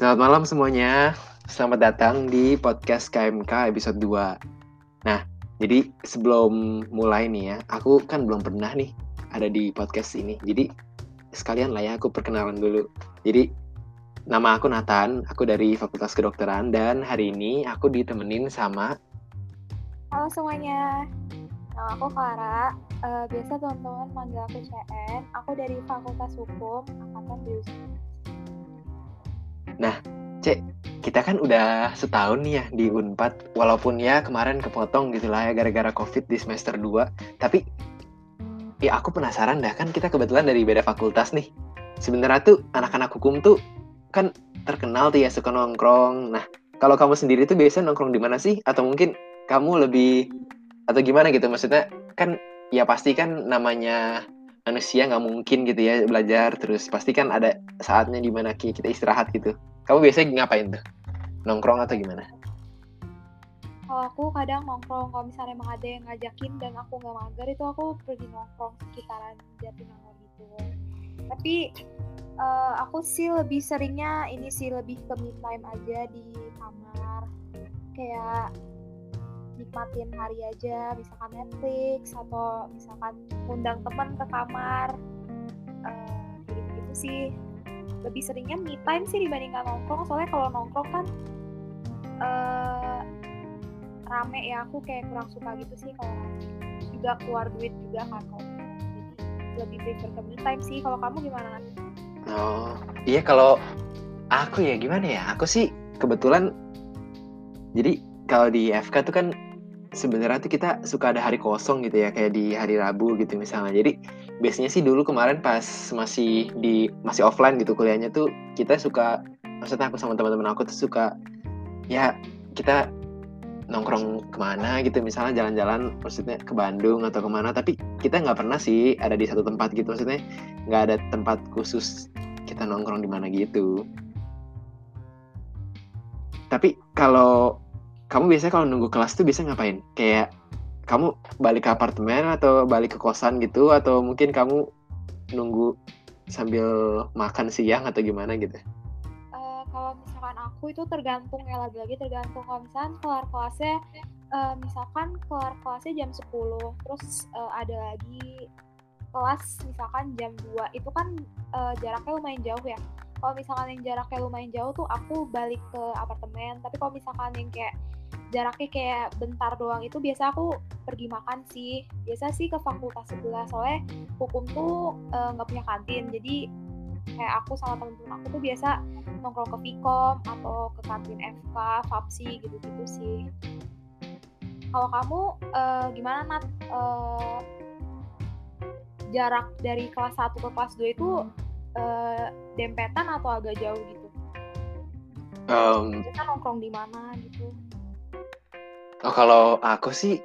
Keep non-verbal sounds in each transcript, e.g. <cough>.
Selamat malam semuanya. Selamat datang di podcast KMK episode 2. Nah, jadi sebelum mulai nih ya, aku kan belum pernah nih ada di podcast ini. Jadi sekalian lah ya aku perkenalan dulu. Jadi nama aku Nathan, aku dari Fakultas Kedokteran dan hari ini aku ditemenin sama Halo semuanya, nama aku Clara. Uh, biasa teman-teman manggil aku CN. Aku dari Fakultas Hukum Angkatan 2019. Nah, Cek, kita kan udah setahun nih ya di Unpad, walaupun ya kemarin kepotong gitu lah ya gara-gara COVID di semester 2, tapi ya aku penasaran dah kan kita kebetulan dari beda fakultas nih. Sebenarnya tuh anak-anak hukum tuh kan terkenal tuh ya suka nongkrong. Nah, kalau kamu sendiri tuh biasa nongkrong di mana sih? Atau mungkin kamu lebih atau gimana gitu maksudnya kan ya pasti kan namanya manusia nggak mungkin gitu ya belajar terus pasti kan ada saatnya di mana kita istirahat gitu kamu biasanya ngapain tuh? Nongkrong atau gimana? Kalau aku kadang nongkrong, kalau misalnya emang ada yang ngajakin dan aku nggak mager itu aku pergi nongkrong sekitaran Jatinangor gitu. Tapi uh, aku sih lebih seringnya ini sih lebih ke me time aja di kamar. Kayak nikmatin hari aja, misalkan Netflix atau misalkan undang teman ke kamar. Uh, gitu-gitu sih. Lebih seringnya me time sih dibandingkan nongkrong. Soalnya kalau nongkrong kan uh, rame ya. Aku kayak kurang suka gitu sih kalau juga keluar duit juga kan kalau jadi lebih prefer ke me time sih. Kalau kamu gimana oh iya kalau aku ya gimana ya? Aku sih kebetulan jadi kalau di FK tuh kan sebenarnya tuh kita suka ada hari kosong gitu ya kayak di hari Rabu gitu misalnya. Jadi biasanya sih dulu kemarin pas masih di masih offline gitu kuliahnya tuh kita suka maksudnya aku sama teman-teman aku tuh suka ya kita nongkrong ke mana gitu misalnya jalan-jalan maksudnya ke Bandung atau ke mana. Tapi kita nggak pernah sih ada di satu tempat gitu maksudnya nggak ada tempat khusus kita nongkrong di mana gitu. Tapi kalau kamu biasanya kalau nunggu kelas tuh bisa ngapain? Kayak kamu balik ke apartemen atau balik ke kosan gitu atau mungkin kamu nunggu sambil makan siang atau gimana gitu? Uh, kalau misalkan aku itu tergantung ya lagi-lagi tergantung kalau misalkan kelar kelasnya uh, misalkan kelar kelasnya jam 10 terus uh, ada lagi kelas misalkan jam 2 itu kan uh, jaraknya lumayan jauh ya kalau misalkan yang jaraknya lumayan jauh tuh aku balik ke apartemen tapi kalau misalkan yang kayak jaraknya kayak bentar doang itu biasa aku pergi makan sih biasa sih ke fakultas sebelah soalnya hukum tuh eh, nggak uh, punya kantin jadi kayak aku sama temen-temen aku tuh biasa nongkrong ke Vkom atau ke kantin FK, FAPSI gitu-gitu sih. Kalau kamu uh, gimana Nat? Uh, jarak dari kelas 1 ke kelas 2 itu uh, dempetan atau agak jauh gitu? Um, kita nongkrong di mana gitu? Oh kalau aku sih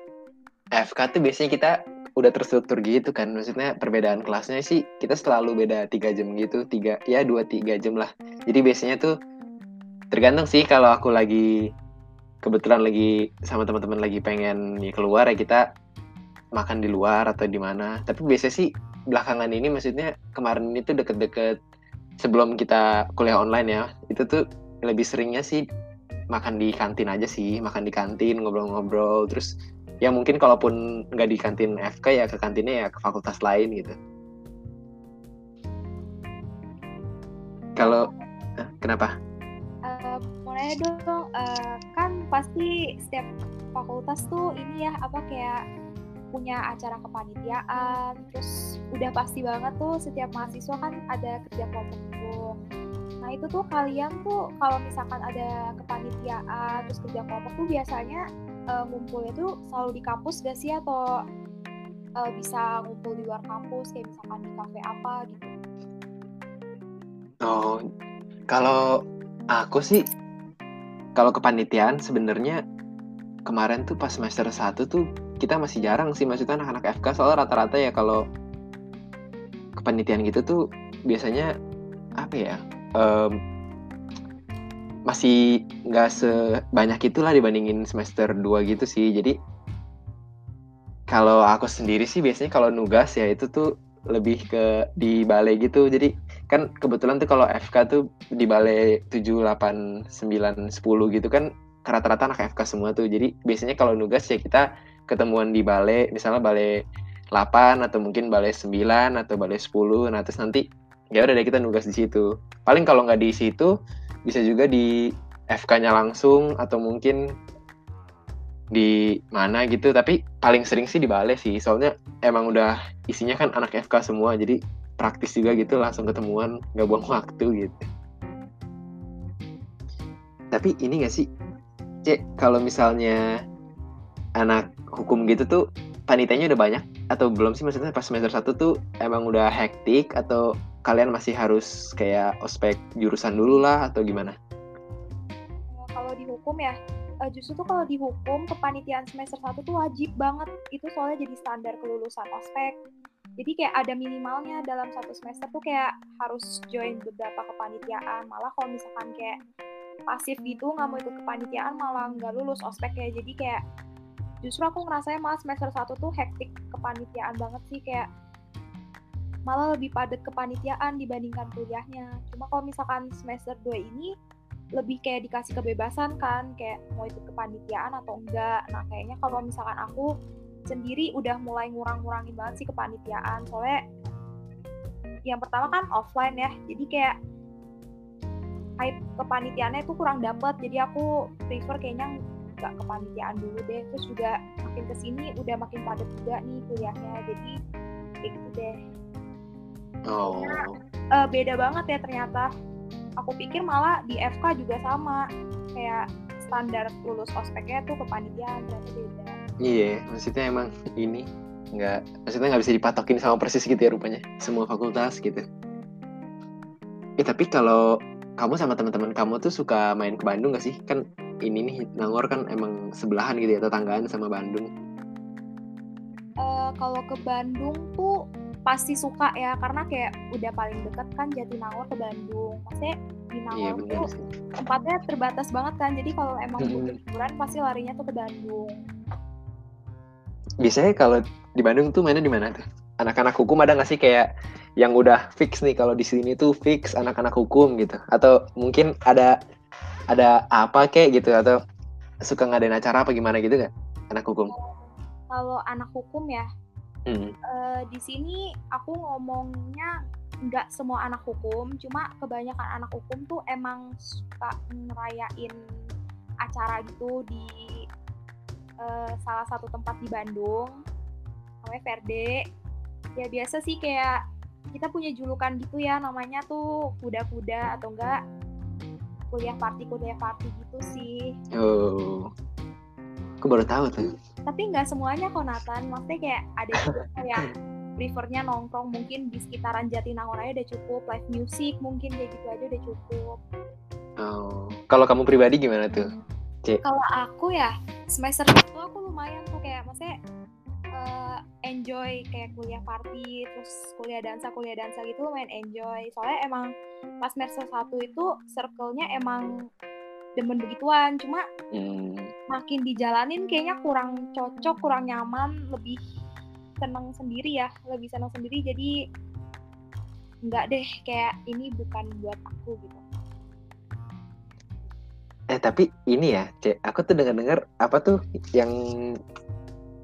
FK tuh biasanya kita udah terstruktur gitu kan maksudnya perbedaan kelasnya sih kita selalu beda tiga jam gitu tiga ya dua tiga jam lah jadi biasanya tuh tergantung sih kalau aku lagi kebetulan lagi sama teman-teman lagi pengen ya keluar ya kita makan di luar atau di mana tapi biasanya sih belakangan ini maksudnya kemarin itu deket-deket sebelum kita kuliah online ya itu tuh lebih seringnya sih makan di kantin aja sih makan di kantin ngobrol-ngobrol terus ya mungkin kalaupun nggak di kantin FK ya ke kantinnya ya ke fakultas lain gitu. Kalau eh, kenapa? Mulai dong uh, kan pasti setiap fakultas tuh ini ya apa kayak punya acara kepanitiaan terus udah pasti banget tuh setiap mahasiswa kan ada kerja kelompok gitu Nah itu tuh kalian tuh kalau misalkan ada kepanitiaan terus kerja kelompok tuh biasanya uh, ngumpulnya tuh selalu di kampus gak sih atau uh, bisa ngumpul di luar kampus kayak misalkan di kafe apa gitu? Oh, kalau aku sih kalau kepanitiaan sebenarnya kemarin tuh pas semester 1 tuh kita masih jarang sih maksudnya anak-anak FK soalnya rata-rata ya kalau kepanitiaan gitu tuh biasanya apa ya um, masih nggak sebanyak itulah dibandingin semester 2 gitu sih. Jadi kalau aku sendiri sih biasanya kalau nugas ya itu tuh lebih ke di balai gitu. Jadi kan kebetulan tuh kalau FK tuh di balai 7, 8, 9, 10 gitu kan rata-rata anak FK semua tuh. Jadi biasanya kalau nugas ya kita ketemuan di balai, misalnya balai 8 atau mungkin balai 9 atau balai 10. Nah, terus nanti ya udah deh kita nugas di situ. Paling kalau nggak di situ bisa juga di FK-nya langsung atau mungkin di mana gitu tapi paling sering sih di balai sih soalnya emang udah isinya kan anak FK semua jadi praktis juga gitu langsung ketemuan nggak buang waktu gitu tapi ini gak sih cek kalau misalnya anak hukum gitu tuh panitianya udah banyak? Atau belum sih? Maksudnya pas semester satu tuh emang udah hektik atau kalian masih harus kayak ospek jurusan dulu lah atau gimana? Kalau di hukum ya uh, justru tuh kalau dihukum kepanitiaan semester 1 tuh wajib banget. Itu soalnya jadi standar kelulusan ospek. Jadi kayak ada minimalnya dalam satu semester tuh kayak harus join beberapa kepanitiaan. Malah kalau misalkan kayak pasif gitu nggak mau ikut kepanitiaan malah nggak lulus ospek ya jadi kayak justru aku ngerasanya malah semester 1 tuh hektik kepanitiaan banget sih kayak malah lebih padat kepanitiaan dibandingkan kuliahnya. Cuma kalau misalkan semester 2 ini lebih kayak dikasih kebebasan kan kayak mau ikut kepanitiaan atau enggak. Nah kayaknya kalau misalkan aku sendiri udah mulai ngurang-ngurangin banget sih kepanitiaan. Soalnya yang pertama kan offline ya jadi kayak hype kepanitiaannya itu kurang dapet. Jadi aku prefer kayaknya nggak kepanitiaan dulu deh. Terus juga makin ke sini udah makin padat juga nih kuliahnya jadi kayak gitu deh. Oh. Uh, beda banget ya ternyata. Aku pikir malah di FK juga sama kayak standar lulus ospeknya tuh kepanitiaan ternyata beda. Iya maksudnya emang ini nggak maksudnya nggak bisa dipatokin sama persis gitu ya rupanya semua fakultas gitu. Ya tapi kalau kamu sama teman-teman kamu tuh suka main ke Bandung gak sih? Kan ini nih Nangor kan emang sebelahan gitu ya tetanggaan sama Bandung. Uh, kalau ke Bandung tuh pasti suka ya karena kayak udah paling deket kan Jatinangor ke Bandung. Maksudnya di Nangor iya, tuh tempatnya terbatas banget kan jadi kalau emang butuh liburan pasti larinya tuh ke Bandung. Biasanya kalau di Bandung tuh mainnya di mana tuh? Anak-anak hukum ada nggak sih kayak yang udah fix nih kalau di sini tuh fix anak-anak hukum gitu? Atau mungkin ada ada apa kayak gitu atau suka ngadain acara apa gimana gitu kan anak hukum. Kalau anak hukum ya hmm. uh, di sini aku ngomongnya nggak semua anak hukum cuma kebanyakan anak hukum tuh emang suka ngerayain acara gitu di uh, salah satu tempat di Bandung namanya Verde. Ya biasa sih kayak kita punya julukan gitu ya namanya tuh kuda-kuda atau enggak kuliah party kuliah party gitu sih. Oh. Aku baru tahu tuh. Tapi nggak semuanya kok Nathan. Maksudnya kayak ada juga <laughs> yang prefernya nongkrong mungkin di sekitaran Jatinangor aja udah cukup. Live music mungkin kayak gitu aja udah cukup. Oh. Kalau kamu pribadi gimana tuh? C kalau aku ya semester itu aku lumayan tuh kayak maksudnya uh, enjoy kayak kuliah party terus kuliah dansa kuliah dansa gitu lumayan enjoy. Soalnya emang pas semester satu itu circle-nya emang demen begituan. Cuma hmm. makin dijalanin kayaknya kurang cocok kurang nyaman lebih seneng sendiri ya lebih seneng sendiri. Jadi nggak deh kayak ini bukan buat aku gitu. Eh tapi ini ya cek aku tuh dengar dengar apa tuh yang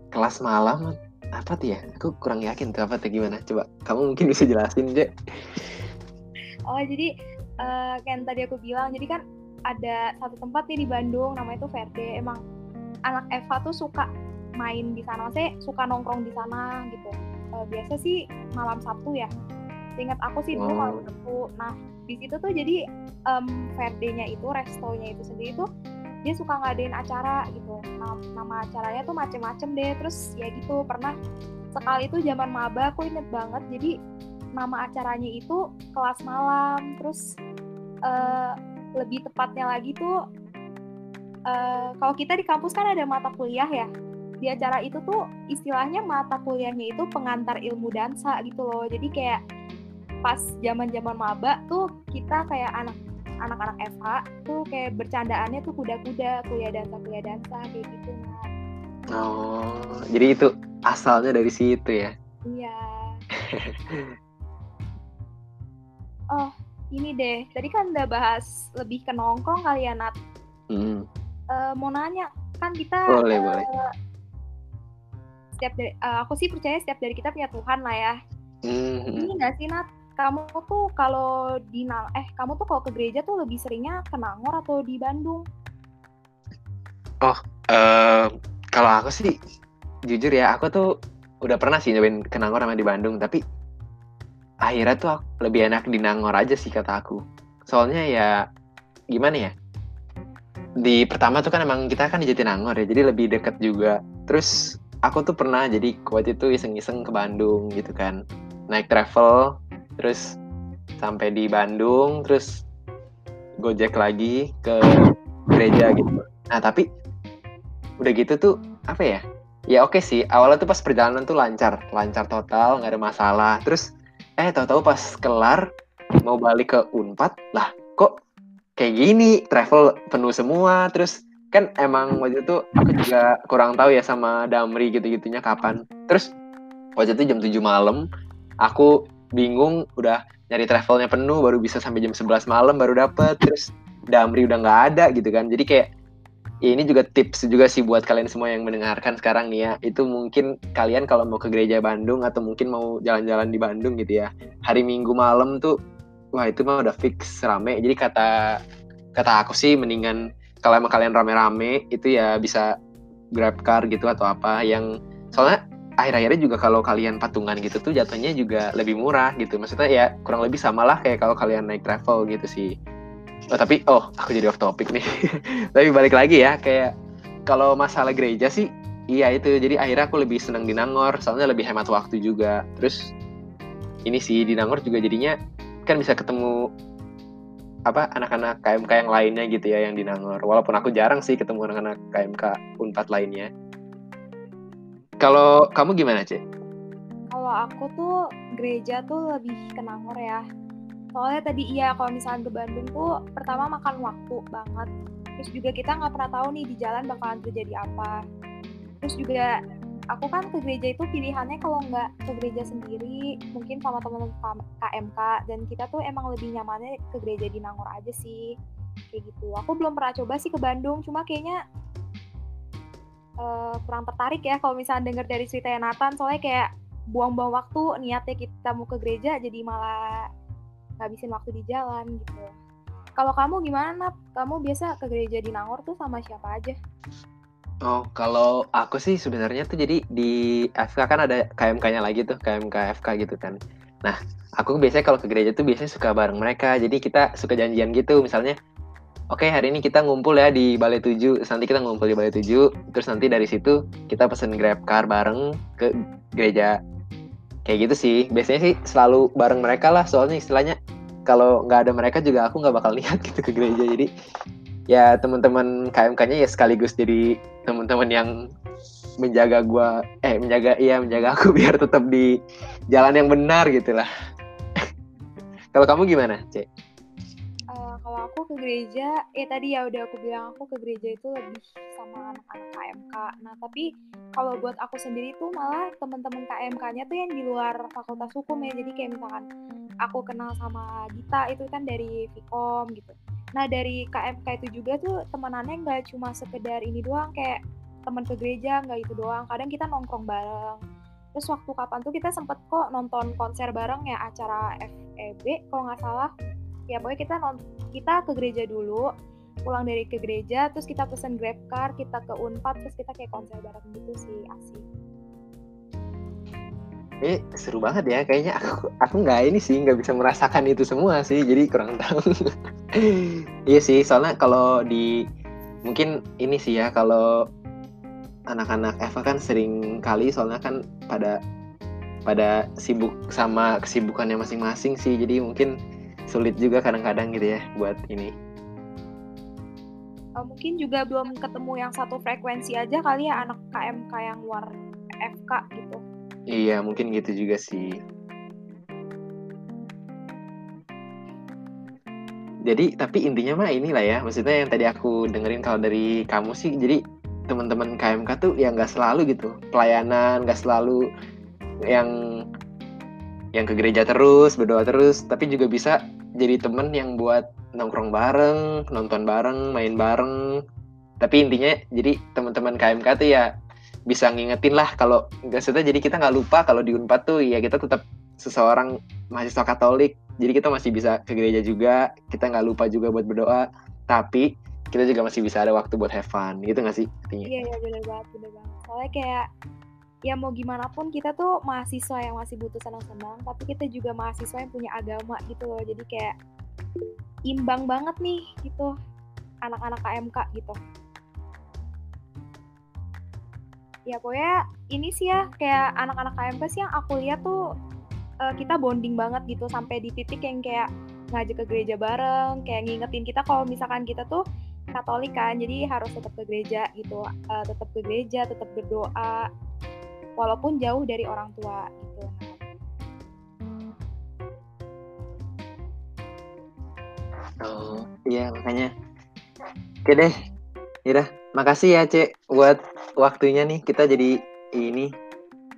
kelas malam apa tuh ya? Aku kurang yakin tuh apa tuh gimana? Coba kamu mungkin bisa jelasin cek oh jadi uh, kan tadi aku bilang jadi kan ada satu tempat nih di Bandung namanya itu Verde. Emang anak Eva tuh suka main di sana saya suka nongkrong di sana gitu. Uh, biasa sih malam Sabtu ya. Ingat aku sih dulu malam Sabtu. Nah di situ tuh jadi um, Verde-nya itu restonya itu sendiri tuh dia suka ngadain acara gitu. Nama, nama acaranya tuh macem-macem deh. Terus ya gitu pernah sekali itu zaman maba aku inget banget. Jadi nama acaranya itu kelas malam. Terus uh, lebih tepatnya lagi tuh uh, kalau kita di kampus kan ada mata kuliah ya. Di acara itu tuh istilahnya mata kuliahnya itu pengantar ilmu dansa gitu loh. Jadi kayak pas zaman zaman maba tuh kita kayak anak anak-anak FH tuh kayak bercandaannya tuh kuda-kuda kuliah dansa kuliah dansa kayak gitu nah. oh jadi itu asalnya dari situ ya? Iya <laughs> oh ini deh tadi kan udah bahas lebih ke nongkrong kali ya Nat Hmm. Eh, mau nanya kan kita Boleh, eh, boleh. setiap dari eh, aku sih percaya setiap dari kita punya Tuhan lah ya Hmm. ini nggak sih Nat kamu tuh kalau di eh kamu tuh kalau ke gereja tuh lebih seringnya ke Nangor atau di Bandung Eh, kalau aku sih jujur ya, aku tuh udah pernah sih nyobain ke Nangor sama di Bandung, tapi akhirnya tuh aku lebih enak di Nangor aja sih kata aku. Soalnya ya gimana ya? Di pertama tuh kan emang kita kan di Jatinangor ya, jadi lebih deket juga. Terus aku tuh pernah jadi waktu itu iseng-iseng ke Bandung gitu kan. Naik travel, terus sampai di Bandung, terus gojek lagi ke gereja gitu. Nah, tapi udah gitu tuh apa ya ya oke sih awalnya tuh pas perjalanan tuh lancar lancar total nggak ada masalah terus eh tahu-tahu pas kelar mau balik ke unpad lah kok kayak gini? Travel penuh semua terus kan emang waktu itu aku juga kurang tahu ya sama Damri gitu-gitunya kapan. Terus waktu itu jam 7 malam aku bingung udah nyari travelnya penuh baru bisa sampai jam 11 malam baru dapet. Terus Damri udah nggak ada gitu kan. Jadi kayak ini juga tips juga sih buat kalian semua yang mendengarkan sekarang nih ya. Itu mungkin kalian kalau mau ke gereja Bandung atau mungkin mau jalan-jalan di Bandung gitu ya. Hari Minggu malam tuh wah itu mah udah fix rame. Jadi kata kata aku sih mendingan kalau emang kalian rame-rame itu ya bisa grab car gitu atau apa yang soalnya akhir-akhirnya juga kalau kalian patungan gitu tuh jatuhnya juga lebih murah gitu. Maksudnya ya kurang lebih samalah kayak kalau kalian naik travel gitu sih. Oh tapi oh aku jadi off topic nih. <laughs> tapi balik lagi ya kayak kalau masalah gereja sih iya itu jadi akhirnya aku lebih senang di Nangor soalnya lebih hemat waktu juga. Terus ini sih di Nangor juga jadinya kan bisa ketemu apa anak-anak KMK yang lainnya gitu ya yang di Nangor. Walaupun aku jarang sih ketemu anak-anak KMK Unpad lainnya. Kalau kamu gimana, Cek? kalau aku tuh gereja tuh lebih ke Nangor ya soalnya tadi iya kalau misalnya ke Bandung tuh pertama makan waktu banget. Terus juga kita nggak pernah tahu nih di jalan bakalan terjadi apa. Terus juga aku kan ke gereja itu pilihannya kalau nggak ke gereja sendiri mungkin sama teman-teman KMK dan kita tuh emang lebih nyamannya ke gereja di Nangor aja sih kayak gitu. Aku belum pernah coba sih ke Bandung cuma kayaknya eh, kurang tertarik ya kalau misalnya denger dari cerita Nathan. Soalnya kayak buang-buang waktu niatnya kita mau ke gereja jadi malah ngabisin waktu di jalan gitu. Kalau kamu gimana, Nat? Kamu biasa ke gereja di Nangor tuh sama siapa aja? Oh, kalau aku sih sebenarnya tuh jadi di FK kan ada KMK-nya lagi tuh, KMK FK gitu kan. Nah, aku biasanya kalau ke gereja tuh biasanya suka bareng mereka. Jadi kita suka janjian gitu, misalnya Oke, hari ini kita ngumpul ya di Balai 7. Terus nanti kita ngumpul di Balai 7. Terus nanti dari situ kita pesen Grab car bareng ke gereja. Kayak gitu sih. Biasanya sih selalu bareng mereka lah. Soalnya istilahnya kalau nggak ada mereka juga aku nggak bakal <laughs> lihat gitu ke gereja. Jadi ya teman-teman KMK-nya ya sekaligus jadi teman-teman yang menjaga gua eh menjaga iya menjaga aku <laughs> biar tetap di jalan yang benar gitu lah. <laughs> kalau kamu gimana, Cek? Ke gereja, eh tadi ya udah aku bilang aku ke gereja itu lebih sama anak-anak KMK. Nah, tapi kalau buat aku sendiri tuh malah teman-teman KMK-nya tuh yang di luar fakultas hukum ya. Jadi kayak misalkan aku kenal sama Gita itu kan dari Vkom gitu. Nah, dari KMK itu juga tuh temenannya nggak cuma sekedar ini doang kayak teman ke gereja nggak itu doang. Kadang kita nongkrong bareng. Terus waktu kapan tuh kita sempet kok nonton konser bareng ya acara FEB kalau nggak salah ya pokoknya kita non kita ke gereja dulu pulang dari ke gereja terus kita pesen grab car kita ke unpad terus kita kayak konser bareng gitu sih asik Eh seru banget ya kayaknya aku aku nggak ini sih nggak bisa merasakan itu semua sih jadi kurang tahu. <laughs> iya sih soalnya kalau di mungkin ini sih ya kalau anak-anak Eva kan sering kali soalnya kan pada pada sibuk sama kesibukannya masing-masing sih jadi mungkin sulit juga kadang-kadang gitu ya buat ini. Uh, mungkin juga belum ketemu yang satu frekuensi aja kali ya anak KMK yang luar FK gitu. Iya mungkin gitu juga sih. Jadi tapi intinya mah inilah ya maksudnya yang tadi aku dengerin kalau dari kamu sih jadi teman-teman KMK tuh ya nggak selalu gitu pelayanan nggak selalu yang yang ke gereja terus berdoa terus tapi juga bisa jadi temen yang buat nongkrong bareng nonton bareng main bareng. Tapi intinya jadi teman-teman KMK tuh ya bisa ngingetin lah kalau nggak sudah jadi kita nggak lupa kalau di Unpad tuh ya kita tetap seseorang mahasiswa Katolik. Jadi kita masih bisa ke gereja juga kita nggak lupa juga buat berdoa. Tapi kita juga masih bisa ada waktu buat have fun. Gitu nggak sih iya iya benar banget benar banget. Soalnya kayak ya mau gimana pun kita tuh mahasiswa yang masih butuh senang-senang tapi kita juga mahasiswa yang punya agama gitu loh. Jadi kayak imbang banget nih gitu anak-anak KMK gitu. Ya pokoknya ini sih ya kayak anak-anak KMP sih yang aku lihat tuh uh, kita bonding banget gitu sampai di titik yang kayak ngajak ke gereja bareng kayak ngingetin kita kalau misalkan kita tuh Katolik kan jadi harus tetap ke gereja gitu uh, tetap ke gereja tetap berdoa walaupun jauh dari orang tua gitu. Oh iya makanya. Oke deh. Ya makasih ya cek buat waktunya nih. Kita jadi ini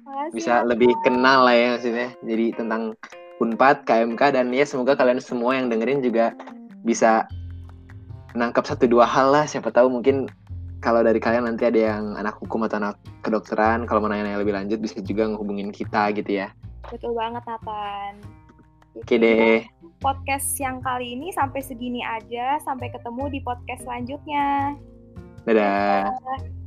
Makasih bisa ya. lebih kenal lah ya maksudnya. Jadi tentang Unpad, KMK dan ya semoga kalian semua yang dengerin juga bisa menangkap satu dua hal lah. Siapa tahu mungkin kalau dari kalian nanti ada yang anak hukum atau anak kedokteran kalau mau nanya lebih lanjut bisa juga ngehubungin kita gitu ya. Betul banget Nathan. Oke deh. podcast yang kali ini sampai segini aja. Sampai ketemu di podcast selanjutnya. Dadah, dadah.